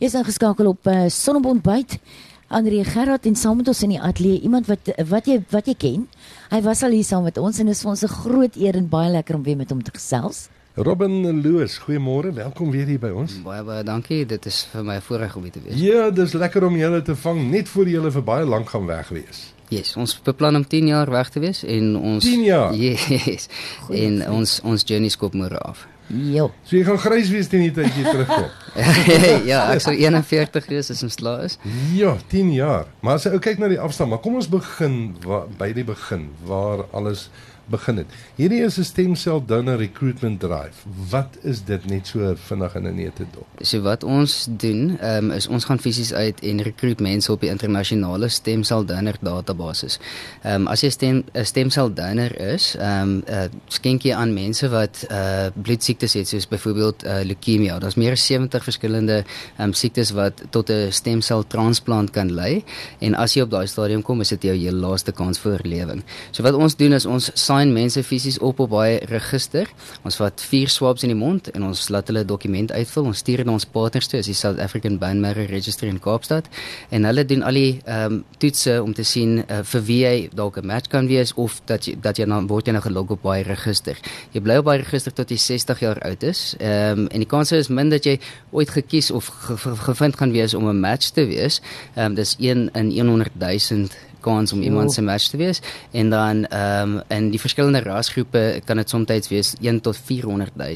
Jy's ingeskakel op uh, Sonnebond byt. André Gerard en saam met ons in die ateljee iemand wat wat jy wat jy ken. Hy was al hier saam met ons en dit is vir ons 'n groot eer en baie lekker om weer met hom te gesels. Robin Loos, goeiemôre. Welkom weer hier by ons. Baie baie dankie. Dit is vir my 'n voorreg om hier te wees. Ja, dis lekker om julle te vang net voor julle vir baie lank gaan weg wees. Yes, ons beplan om 10 jaar weg te wees en ons 10 jaar. Yes. Goeie en vriend. ons ons journey skop môre af. Jo. So jy gaan grys wees teen die tyd jy terugkom. ja, ek sou 41 wees as ons klaar is. Ja, 10 jaar. Maar as jy kyk na die afstand, maar kom ons begin waar, by die begin waar alles begin het. Hierdie is 'n stemsel donor recruitment drive. Wat is dit net so vinnig in 'n nete dop? So wat ons doen, um, is ons gaan fisies uit en recruit mense op die internasionale stemsel donor database. Ehm um, as jy stem 'n stemsel donor is, ehm um, uh, skenk jy aan mense wat uh bloedsiektes het soos byvoorbeeld uh, leukemia. Daar's meer as 70 verskillende ehm um, siektes wat tot 'n stemsel transplant kan lei en as jy op daai stadium kom, is dit jou heel laaste kans vir oorlewing. So wat ons doen is ons sign mense fisies op op baie register. Ons vat vier swabs in die mond en ons laat hulle 'n dokument uitvul. Ons stuur dit ons partners toe, as die South African Bone Marrow Registry in Kaapstad en hulle doen al die ehm um, toetse om te sien uh, vir wie jy dalk 'n match kan wees of dat jy dat jy nou word jy nou gelog op baie register. Jy bly op baie register tot jy 60 jaar oud is. Ehm um, en die kans is min dat jy ooit gekies of ge ge gevind gaan wees om 'n match te wees. Ehm um, dis 1 in 100 000 kans om iemand se match te wees en dan ehm um, in die verskillende rasgroepe kan dit soms wees 1 tot 400 000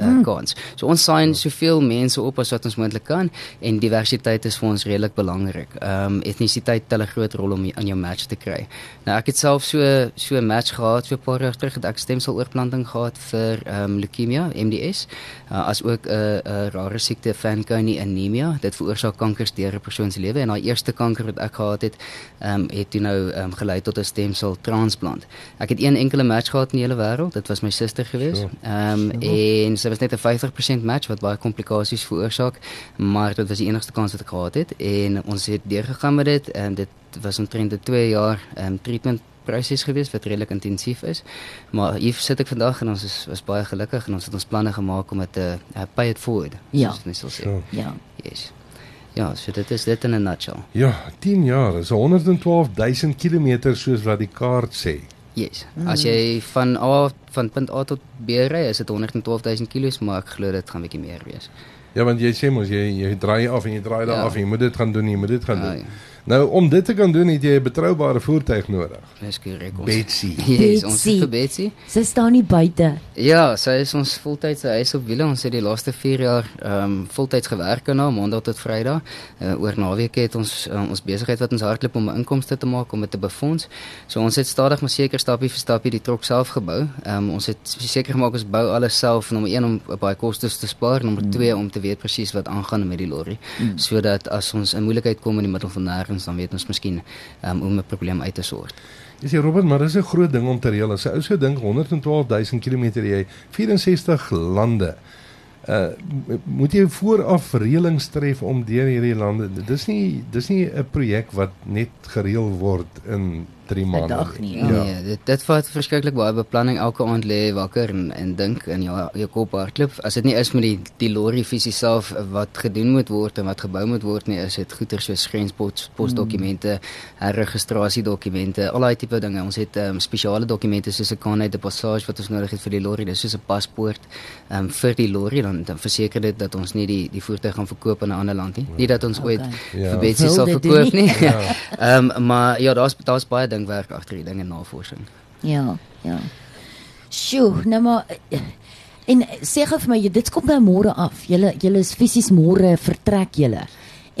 uh, mm. kans. So ons sign soveel mense op as wat ons moontlik kan en diversiteit is vir ons redelik belangrik. Ehm um, etnisiteit tel 'n groot rol om aan jou match te kry. Nou ek het self so so 'n match gehad so 'n paar jaar terug het ek stemseloorplanting gehad vir ehm um, leukemia, MDS, uh, as ook 'n uh, uh, rare siekte Fanconi anemia. Dit veroorsaak kankers deur 'n persoon se lewe en daai eerste kanker wat ek gehad het, ehm um, het toe nou um, gelei tot 'n stemsel transplant. Ek het een enkele match gehad in die hele wêreld. Dit was my suster gewees. Ehm um, en sy was net 'n 50% match wat baie komplikasies veroorsaak, maar dit was die enigste kans wat ek gehad het en ons het deurgegaan met dit en dit was omtrent 'n 2 jaar ehm um, treatment proses gewees wat redelik intensief is. Maar hier sit ek vandag en ons is was baie gelukkig en ons het ons planne gemaak om dit te uh, pay it forward. Ja. Soos net so sê. Ja. ja. Yes. Ja, so dit is dit in 'n nutshell. Ja, 10 jaar is 112000 km soos wat die kaart sê. Yes. Mm. As jy van A van punt A tot B ry, is dit 112000 km, maar ek glo dit gaan bietjie meer wees. Ja, want jy sê mos jy jy draai af en jy draai daar ja. af en jy moet dit gaan doen, jy moet dit gaan ja, doen. Ja. Nou om dit te kan doen het jy 'n betroubare voertuig nodig. Dis korrek. Betsy. Yes, ons het vir Betsy. Sy staan nie buite. Ja, sy is ons voltydse huis op wiele. Ons het die laaste 4 jaar ehm um, voltyds gewerk aan haar maandag tot Vrydag. Uh, oor naweke het ons um, ons besigheid wat ons hardloop om 'n inkomste te maak om dit te befonds. So ons het stadig maar seker stapie vir stapie die trok self gebou. Ehm um, ons het seker gemaak ons bou alles self nommer 1 om baie kostes te spaar, nommer 2 mm. om te weet presies wat aangaan met die lorry mm. sodat as ons in moeilikheid kom in die middel van nêrens ergens dan weet ons miskien um, om 'n probleem uit te sort. Jy sê Robert, maar dis 'n groot ding om te reël. As 'n ou sou dink 112 000 km jy 64 lande. Uh moet jy vooraf reëlings tref om deur hierdie lande. Dis nie dis nie 'n projek wat net gereël word in 3 maande. Dag nie. Ja. ja. Nee, dit dit vat verskriklik baie beplanning elke aand lê wakker en en dink in jou jou kop hardloop. As dit nie is met die die lorry fisies self wat gedoen moet word en wat gebou moet word nie, is dit goeder soos grenspos posdokumente, mm. herregistrasie dokumente, al daai tipe dinge. Ons het um, spesiale dokumente soos 'n carnet de passage wat ons nodig het vir die lorry. Dis soos 'n paspoort um, vir die lorry dan, dan verseker dit dat ons nie die die voertuig gaan verkoop in 'n ander land nie. Nie dat ons okay. ooit ja. vir Betsy sal verkoop nie. Ja. Ehm ja. um, maar ja, daar's daar's baie dinge werk agter die dinge navorsing. Ja, ja. Sjoe, nou maar en sê gou vir my, dit kom nou môre af. Julle julle is fisies môre vertrek julle.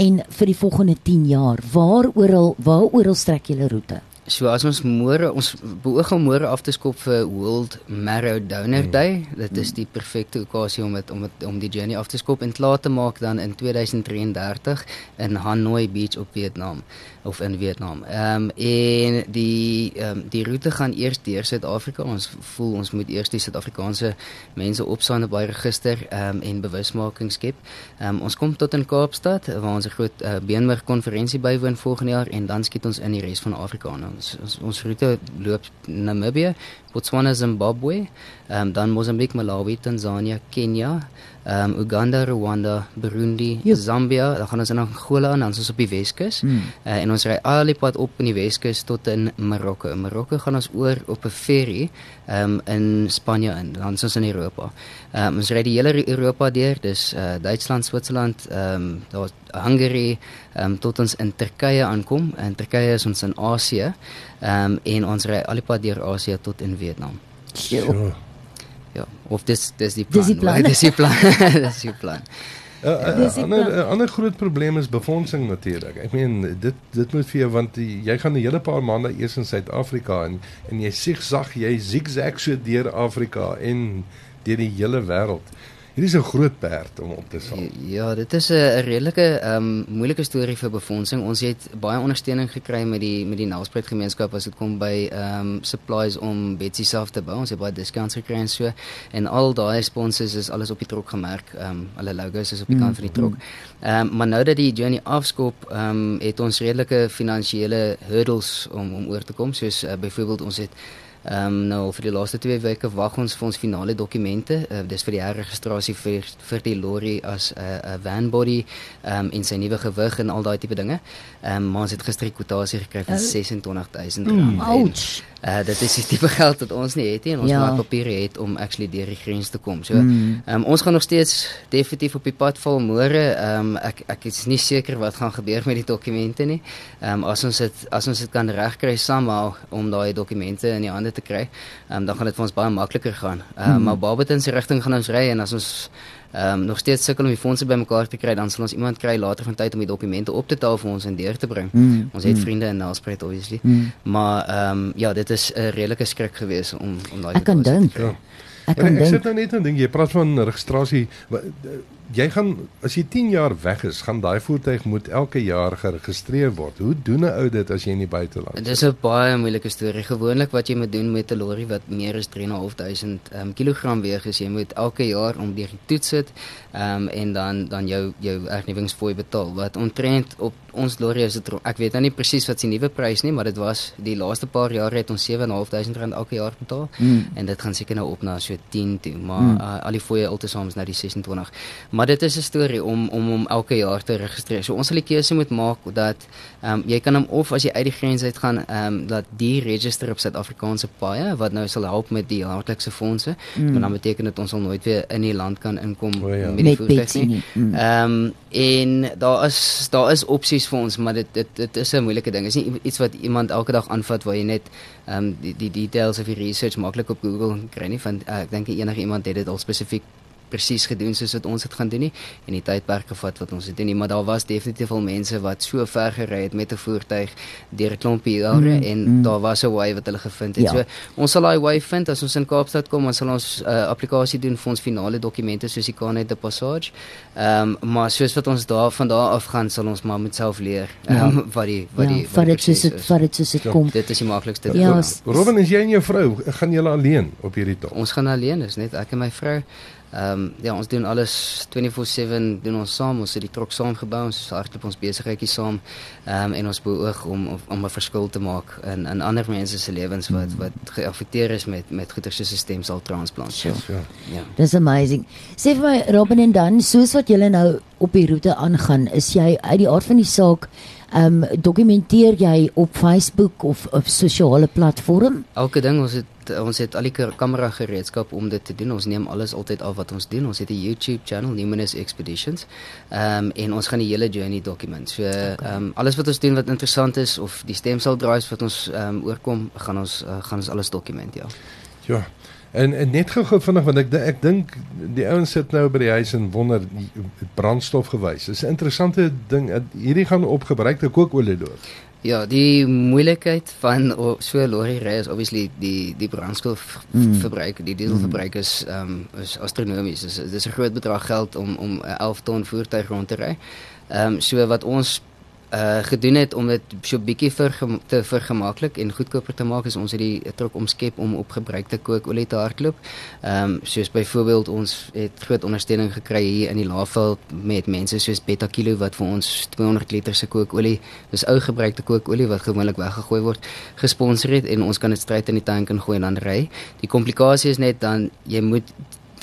En vir die volgende 10 jaar, waar oral waar oral strek julle roete? So as ons môre ons beoog om môre af te skop vir World Marrow Donor Day. Dit is die perfekte okasie om dit om het, om die journey af te skop en klaar te maak dan in 2033 in Hanoi Beach op Vietnam of in Vietnam. Ehm um, en die ehm um, die roete gaan eers deur Suid-Afrika. Ons voel ons moet eers die Suid-Afrikaanse mense opsign op baie register ehm um, en bewusmaking skep. Ehm um, ons kom tot in Kaapstad waar ons 'n groot uh, beenmerg konferensie bywoon volgende jaar en dan skiet ons in die res van Afrika. ons ons, ons roete loop Namibië, Botswana, Zimbabwe, um, dan Mosambiek, Malawi, Tansanië, Kenia, um, Uganda, Rwanda, Burundi, Joep. Zambia, dan gaan ons in Angola aan, dan is ons op die Weskus. Hmm. Uh, en ons ry al die pad op in die Weskus tot in Marokko. In Marokko gaan ons oor op 'n ferry ehm um, in Spanje in, dan is ons in Europa. Ehm um, ons ry die hele Europa deur, dis uh, Duitsland, Switserland, ehm um, daar Hungary, ehm um, tot ons in Turkye aankom. In Turkye is ons in Asië. Ehm um, en ons ry al die pad deur Asië tot in Vietnam. Sjoe. Sure. Ja, of dis dis die plan. Dis die plan. Dis die plan. dis die plan. 'n uh, die ander uh, ander groot probleem is befondsing natuurlik. Ek meen dit dit moet vir jou want die, jy gaan 'n hele paar maande eers in Suid-Afrika en en jy sigsag jy zigzag so deur Afrika en deur die hele wêreld. Hierdie is 'n groot perd om op te saam. Ja, dit is 'n redelike ehm um, moeilike storie vir befondsing. Ons het baie ondersteuning gekry met die met die Nelspruit gemeenskap as dit kom by ehm um, supplies om Betsy self te bou. Ons het baie discounts gekry en so en al daai sponsors is alles op die trok gemerk. Ehm um, hulle logos is op die kant van die trok. Ehm um, maar nou dat die journey afskop, ehm um, het ons redelike finansiële hurdles om om oor te kom. Soos uh, byvoorbeeld ons het Ehm um, nou vir die laaste 2 weke wag ons vir ons finale dokumente. Uh, dis vir die herregistrasie vir vir die lorry as 'n uh, van body ehm um, en sy nuwe gewig en al daai tipe dinge. Ehm um, maar ons het gister die kwotasie gekry van Oh. 26000 rand. En, Ouch. Uh, dit is die tipe geld wat ons nie het nie en ons Ja. maar papiere het om actually deur die grens te kom. So, Mm. ehm um, ons gaan nog steeds definitief op die pad val môre. Ehm um, ek ek is nie seker wat gaan gebeur met die dokumente nie. Ehm um, as ons dit as ons dit kan regkry somehow om daai dokumente in die hande te kry, ehm um, dan gaan dit vir ons baie makliker gaan. Ehm um, Mm. maar Barberton se rigting gaan ons ry en as ons ehm um, nog steeds sukkel om die fondse bymekaar te kry, dan sal ons iemand kry later van tyd om die dokumente op te tel vir ons en deur te bring. Mm. Ons het vriende in Nelspruit obviously. Mm. Maar ehm um, ja, dit is 'n redelike skrik geweest om om daai Ek kan dink. Ja. Ek kan ek sit dink. nou net en dink jy praat van registrasie. Jy gaan as jy 10 jaar weg is, gaan daai voertuig moet elke jaar geregistreer word. Hoe doen 'n ou dit as jy in die buiteland Dit is 'n baie moeilike storie. Gewoonlik wat jy moet doen met 'n lorry wat meer as 3.500 um, kg weeg, is jy moet elke jaar om deur die toets sit um, en dan dan jou jou erfenisfooi betaal. Wat omtrent op ons lorry is dit ek weet nou nie presies wat se nuwe prys nie, maar dit was die laaste paar jare het ons 7.500 rand elke jaar betaal Mm. en dit gaan seker nou op na so 10 toe, maar mm. uh, al die fooie altesaam is nou die 26. Maar dit is 'n storie om om hom elke jaar te registreer. So ons sal die keuse moet maak dat ehm um, jy kan hom of as jy uit die grens uit gaan ehm um, dat die register op Suid-Afrikaanse paaie wat nou sal help met die jaarlikse fondse, Mm. maar dan beteken dit ons sal nooit weer in die land kan inkom O, ja. met die voertuig nie. Mm. Ehm um, en daar is daar is opsies vir ons, maar dit dit dit is 'n moeilike ding. Dit is nie iets wat iemand elke dag aanvat waar jy net ehm um, die die details of die research maklik op Google kry nie van uh, ek dink enige iemand het dit al spesifiek presies gedoen soos wat ons dit gaan doen nie en die tydperk gevat wat ons dit doen nie maar daar was definitief al mense wat so ver gery het met 'n voertuig deur 'n klompie jare Mm, en mm. daar was 'n way wat hulle gevind het. Ja. Ja. So ons sal daai way vind as ons in Kaapstad kom, ons sal ons uh, applikasie doen vir ons finale dokumente soos die Kanet de Passage. Ehm um, maar soos wat ons daar van daar af gaan sal ons maar met self leer Ja. ehm um, wat die wat Ja, die wat dit soos dit is. vat dit soos dit Ja. kom. Dit is die maklikste. Ja, ding. s- Robin, is jy en jou vrou gaan julle alleen op hierdie tocht? Ons gaan alleen, dis net ek en my vrou. Ehm um, ja, ons doen alles 24/7 doen ons saam. Ons het die trok saam gebou. Ons hardloop ons besigheidjie saam. Ehm um, en ons beoog om om- 'n verskil te maak in in ander mense se lewens wat wat geaffekteer is met met goeie soos 'n stemseltransplant. Sure. Ja. Ja. Dis amazing. Sê vir my Robin en dan soos wat julle nou op die roete aangaan, is jy uit die aard van die saak ehm um, dokumenteer jy op Facebook of op sosiale platform? Elke ding ons het ons het al die ka- kamera gereedskap om dit te doen. Ons neem alles altyd af wat ons doen. Ons het 'n YouTube channel, Numinous Expeditions. Ehm um, en ons gaan die hele journey dokument. So ehm um, alles wat ons doen wat interessant is of die stemsel drives wat ons ehm um, oorkom, gaan ons uh, gaan ons alles dokument, ja. Ja. En, en net gou-gou vinnig want ek ek dink die ouens sit nou by die huis en wonder brandstof gewys. Dis 'n interessante ding. Hierdie gaan op gebruikte kookolie loop. Ja, die moeilikheid van o- so lorry ry is obviously die die brandstof Mm. verbruik, die dieselverbruik is ehm um, is astronomies. Dis dis 'n groot bedrag geld om om 'n 11 ton voertuig rond te ry. Ehm um, so wat ons uh gedoen het om dit so bietjie vir te vergemaklik en goedkoper te maak is ons het die trok omskep om op gebruikte kookolie te hardloop. Ehm um, soos byvoorbeeld ons het groot ondersteuning gekry hier in die Laagveld met mense soos Betta Kilo wat vir ons 200 liter se kookolie, dis ou gebruikte kookolie wat gewoonlik weggegooi word, gesponsor het en ons kan dit stryd in die tank en gooi en dan ry. Die komplikasie is net dan jy moet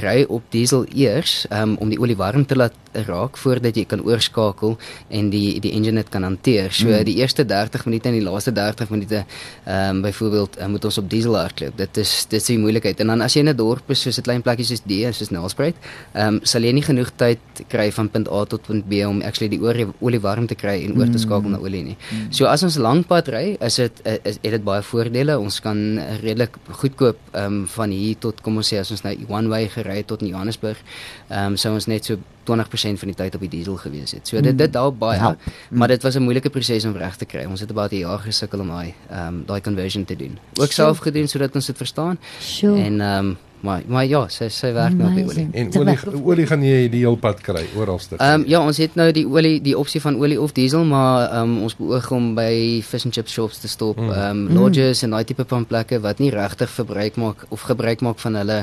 ry op diesel eers um, om die olie warm te laat raak voordat jy kan oorskakel en die die engine dit kan hanteer. So mm. die eerste 30 minute en die laaste 30 minute ehm um, byvoorbeeld uh, moet ons op diesel hardloop. Dit is dit is die moeilikheid. En dan as jy in 'n dorp is soos 'n klein plekkie soos D, soos Nelspruit, ehm um, sal jy nie genoeg tyd kry van punt A tot punt B om actually die olie, olie warm te kry en oor te skakel mm. na olie nie. Mm. So as ons lank pad ry, is dit is, is dit baie voordele. Ons kan redelik goedkoop ehm um, van hier tot kom ons sê as ons nou one way gery tot in Johannesburg, ehm um, sou ons net so 20% van die tyd op die diesel gewees het. So dit dit help baie, ja. maar dit was 'n moeilike proses om reg te kry. Ons het about 'n jaar gesukkel om daai ehm um, daai conversion te doen. Ook self gedoen sodat ons dit verstaan. Sure. En ehm um, Maar maar ja, sy sy werk nou by olie. En olie olie gaan jy die hele pad kry oralste. Ehm um, ja, ons het nou die olie die opsie van olie of diesel, maar ehm um, ons beoog om by fish and chip shops te stop, hmm. ehm um, lodges en daai tipe van plekke wat nie regtig verbruik maak of gebruik maak van hulle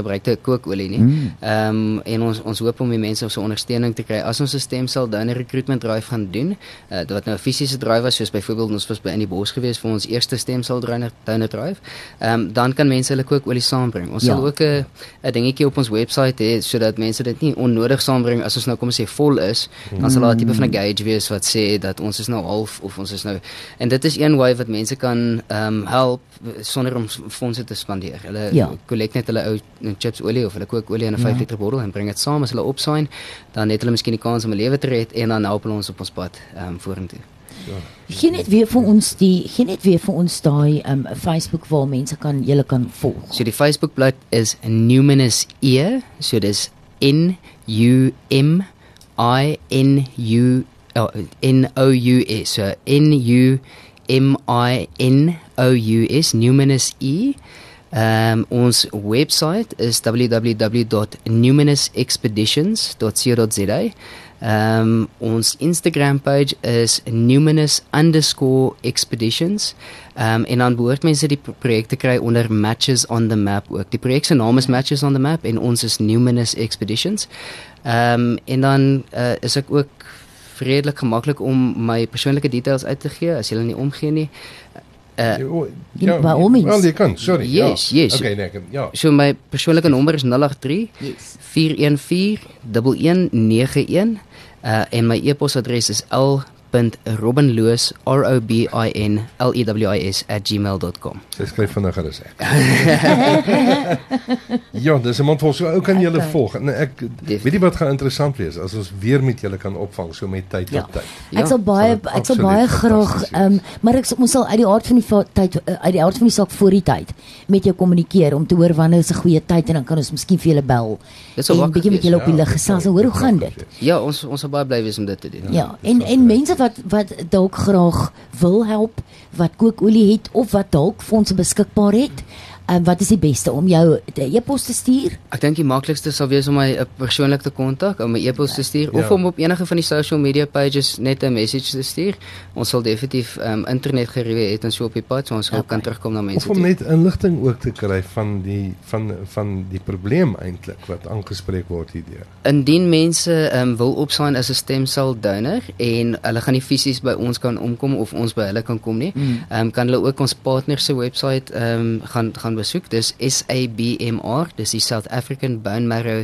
gebruikte kookolie nie. Hmm. Ehm um, en ons ons hoop om die mense so ondersteuning te kry as ons 'n stemsel donor recruitment drive gaan doen. Uh, wat nou 'n fisiese drive was, soos byvoorbeeld ons was by in die bos gewees vir ons eerste stemsel donor drive. Ehm um, dan kan mense hulle kookolie saambring. Ons ja ook 'n 'n dingetjie op ons webwerf hê sodat mense dit nie onnodig saambring as ons nou kom ons sê vol is, dan sal daar 'n tipe van 'n gauge wees wat sê dat ons is nou half of ons is nou en dit is een way wat mense kan ehm um, help sonder om fondse te spandeer. Hulle ja. kollek net hulle ou chips olie of hulle kook olie in 'n 5 ja. liter bottel en bring dit saam as hulle opsign, dan het hulle miskien die kans om 'n lewe te red en dan help hulle ons op ons pad ehm um, vorentoe. Geen net weer vir ons die geen net weer vir ons daai um Facebook waar mense kan julle kan volg. So die Facebook bladsy is Numinous E, so dis N U M I N U oh, N O U S. So N U M I N O U S Numinous E. Um ons webwerf is www.numinusexpeditions.co.za. Ehm um, ons Instagram page is numinous_expeditions. Ehm um, en dan behoort mense die projekte kry onder Matches on the Map ook. Die projek se naam is Matches on the Map en ons is Numinous Expeditions. Ehm um, en dan uh, is ek ook vredelik gemaklik om my persoonlike details uit te gee as jy nie omgee nie. Uh, ja, waarom nie? Wel, jy kan, sorry. Yes, ja. yes. Okay, nee, ja. So my persoonlike nommer is 083 yes. 414 1191 uh, en my e-posadres is l.robinloos@gmail.com. Sy skryf vinniger as ek. ja, dis 'n mond vol so ou kan jy hulle volg. En ek Def. weet jy wat gaan interessant wees as ons weer met julle kan opvang so met tyd ja. op tyd. Ja. Ek sal baie sal ek sal baie graag ehm um, maar ek ons sal uit die aard van die tyd uh, uit die aard van die saak voor die tyd met jou kommunikeer om te hoor wanneer is 'n goeie tyd en dan kan ons miskien vir julle bel. Dis 'n bietjie met julle op die lig gesels en hoor hoe gaan dit? Ja, ons ons sal baie bly wees om dit te doen. Ja, ja en en mense wat wat dalk graag wil help, wat kookolie het of wat dalk fondse beskikbaar het. En wat is die beste om jou e-pos te stuur? Ek dink die maklikste sal wees om my uh, persoonlik te kontak, om my e-pos te stuur ja. of om op enige van die social media pages net 'n message te stuur. Ons sal definitief um, internet geriewe het en so op die pad, so ons okay. kan terugkom na mense toe. Of om net inligting ook te kry van die van van die probleem eintlik wat aangespreek word hierdeur. Indien mense um, wil opsign as 'n stemsel donor en hulle gaan nie fisies by ons kan omkom of ons by hulle kan kom nie, mm. um, kan hulle ook ons partner se webwerf um, gaan gaan besoek. Dis SABMR, dis die South African Bone Marrow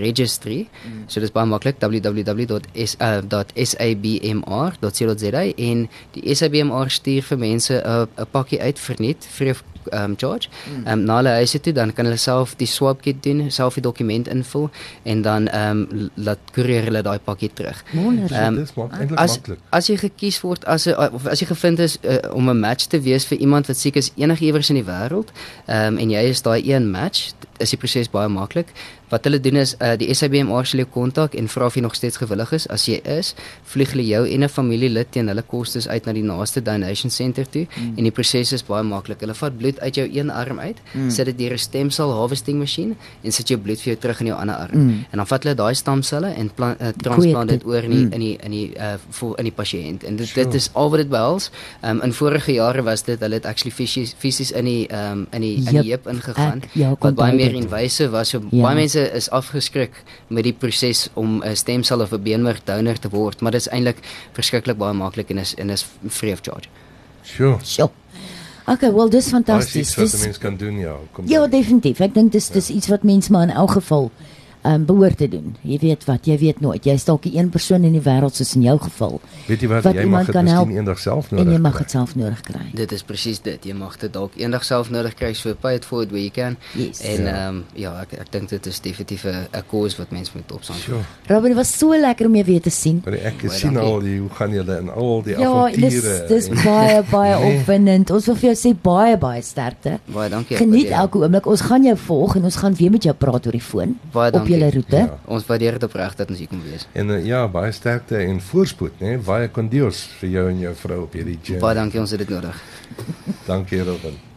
Registry. Mm. So dis baie maklik www.sabmr.co.za en die SABMR stuur vir mense 'n 'n pakkie uit vir net free of um, charge. Mm. Ehm um, na hulle huis toe dan kan hulle self die swap kit doen, self die dokument invul en dan ehm um, laat koerier hulle daai pakkie terug. Ehm um, as as jy gekies word as 'n of as jy gevind is uh, om 'n match te wees vir iemand wat siek is enigiewers in die wêreld, ehm um, en jy is daai een match, is die proses baie maklik. Wat hulle doen is uh, die SABMR sal jou kontak en vra of jy nog steeds gewillig is. As jy is, vlieg hulle jou en 'n familielid teen hulle kostes uit na die naaste donation center toe mm. en die proses is baie maklik. Hulle vat bloed uit jou een arm uit, mm. sit dit deur 'n stemsel harvesting masjien en sit jou bloed vir jou terug in jou ander arm. Mm. En dan vat hulle daai stamselle en plant, uh, transplant dit oor in die, mm. in die in die uh voor in die pasiënt. En dit sure. dit is al wat dit behels. Um in vorige jare was dit hulle het actually fisies fisies in die um in die. In die heup ingegaan. Ek, ja, wat baie meer inwysive was. So ja. baie mense is afgeskrik met die proses om 'n stemsel of 'n beenmerg donor te word, maar dit is eintlik verskriklik baie maklik en is en is free of charge. Sure. Sure. Okay, wel dis fantasties. Dis wat mense kan doen ja. Kom ja, definitief. Ek dink dis dis ja. iets wat mense maar in elk geval um, behoort te doen. Jy weet wat, jy weet nooit. Jy's dalk die een persoon in die wêreld soos in jou geval. Weet jy wat, wat jy mag dit miskien eendag self nodig hê. Jy mag dit self nodig kry. Dit is presies dit. Jy mag dit dalk eendag self nodig kry so pay it forward where you can. Yes. En ehm ja. Um, ja, ek ek dink dit is definitief 'n cause wat mense moet opstaan. Sure. Dit was so lekker om jou weer te sien. Maar ek Boy, sien al die hoe gaan julle in al die ja, avonture. Ja, dis dis baie baie opwindend. Ons wil vir jou sê baie baie sterkte. Baie dankie. Geniet elke oomblik. Ons gaan jou volg en ons gaan weer met jou praat oor die foon baie op julle roete. Ja ons waardeer dit opreg dat ons hier kom wees. En uh, ja, baie sterkte en voorspoed, né? Baie kondios vir jou en jou vrou op hierdie journey. Baie dankie, ons het dit nodig. dankie, Robin.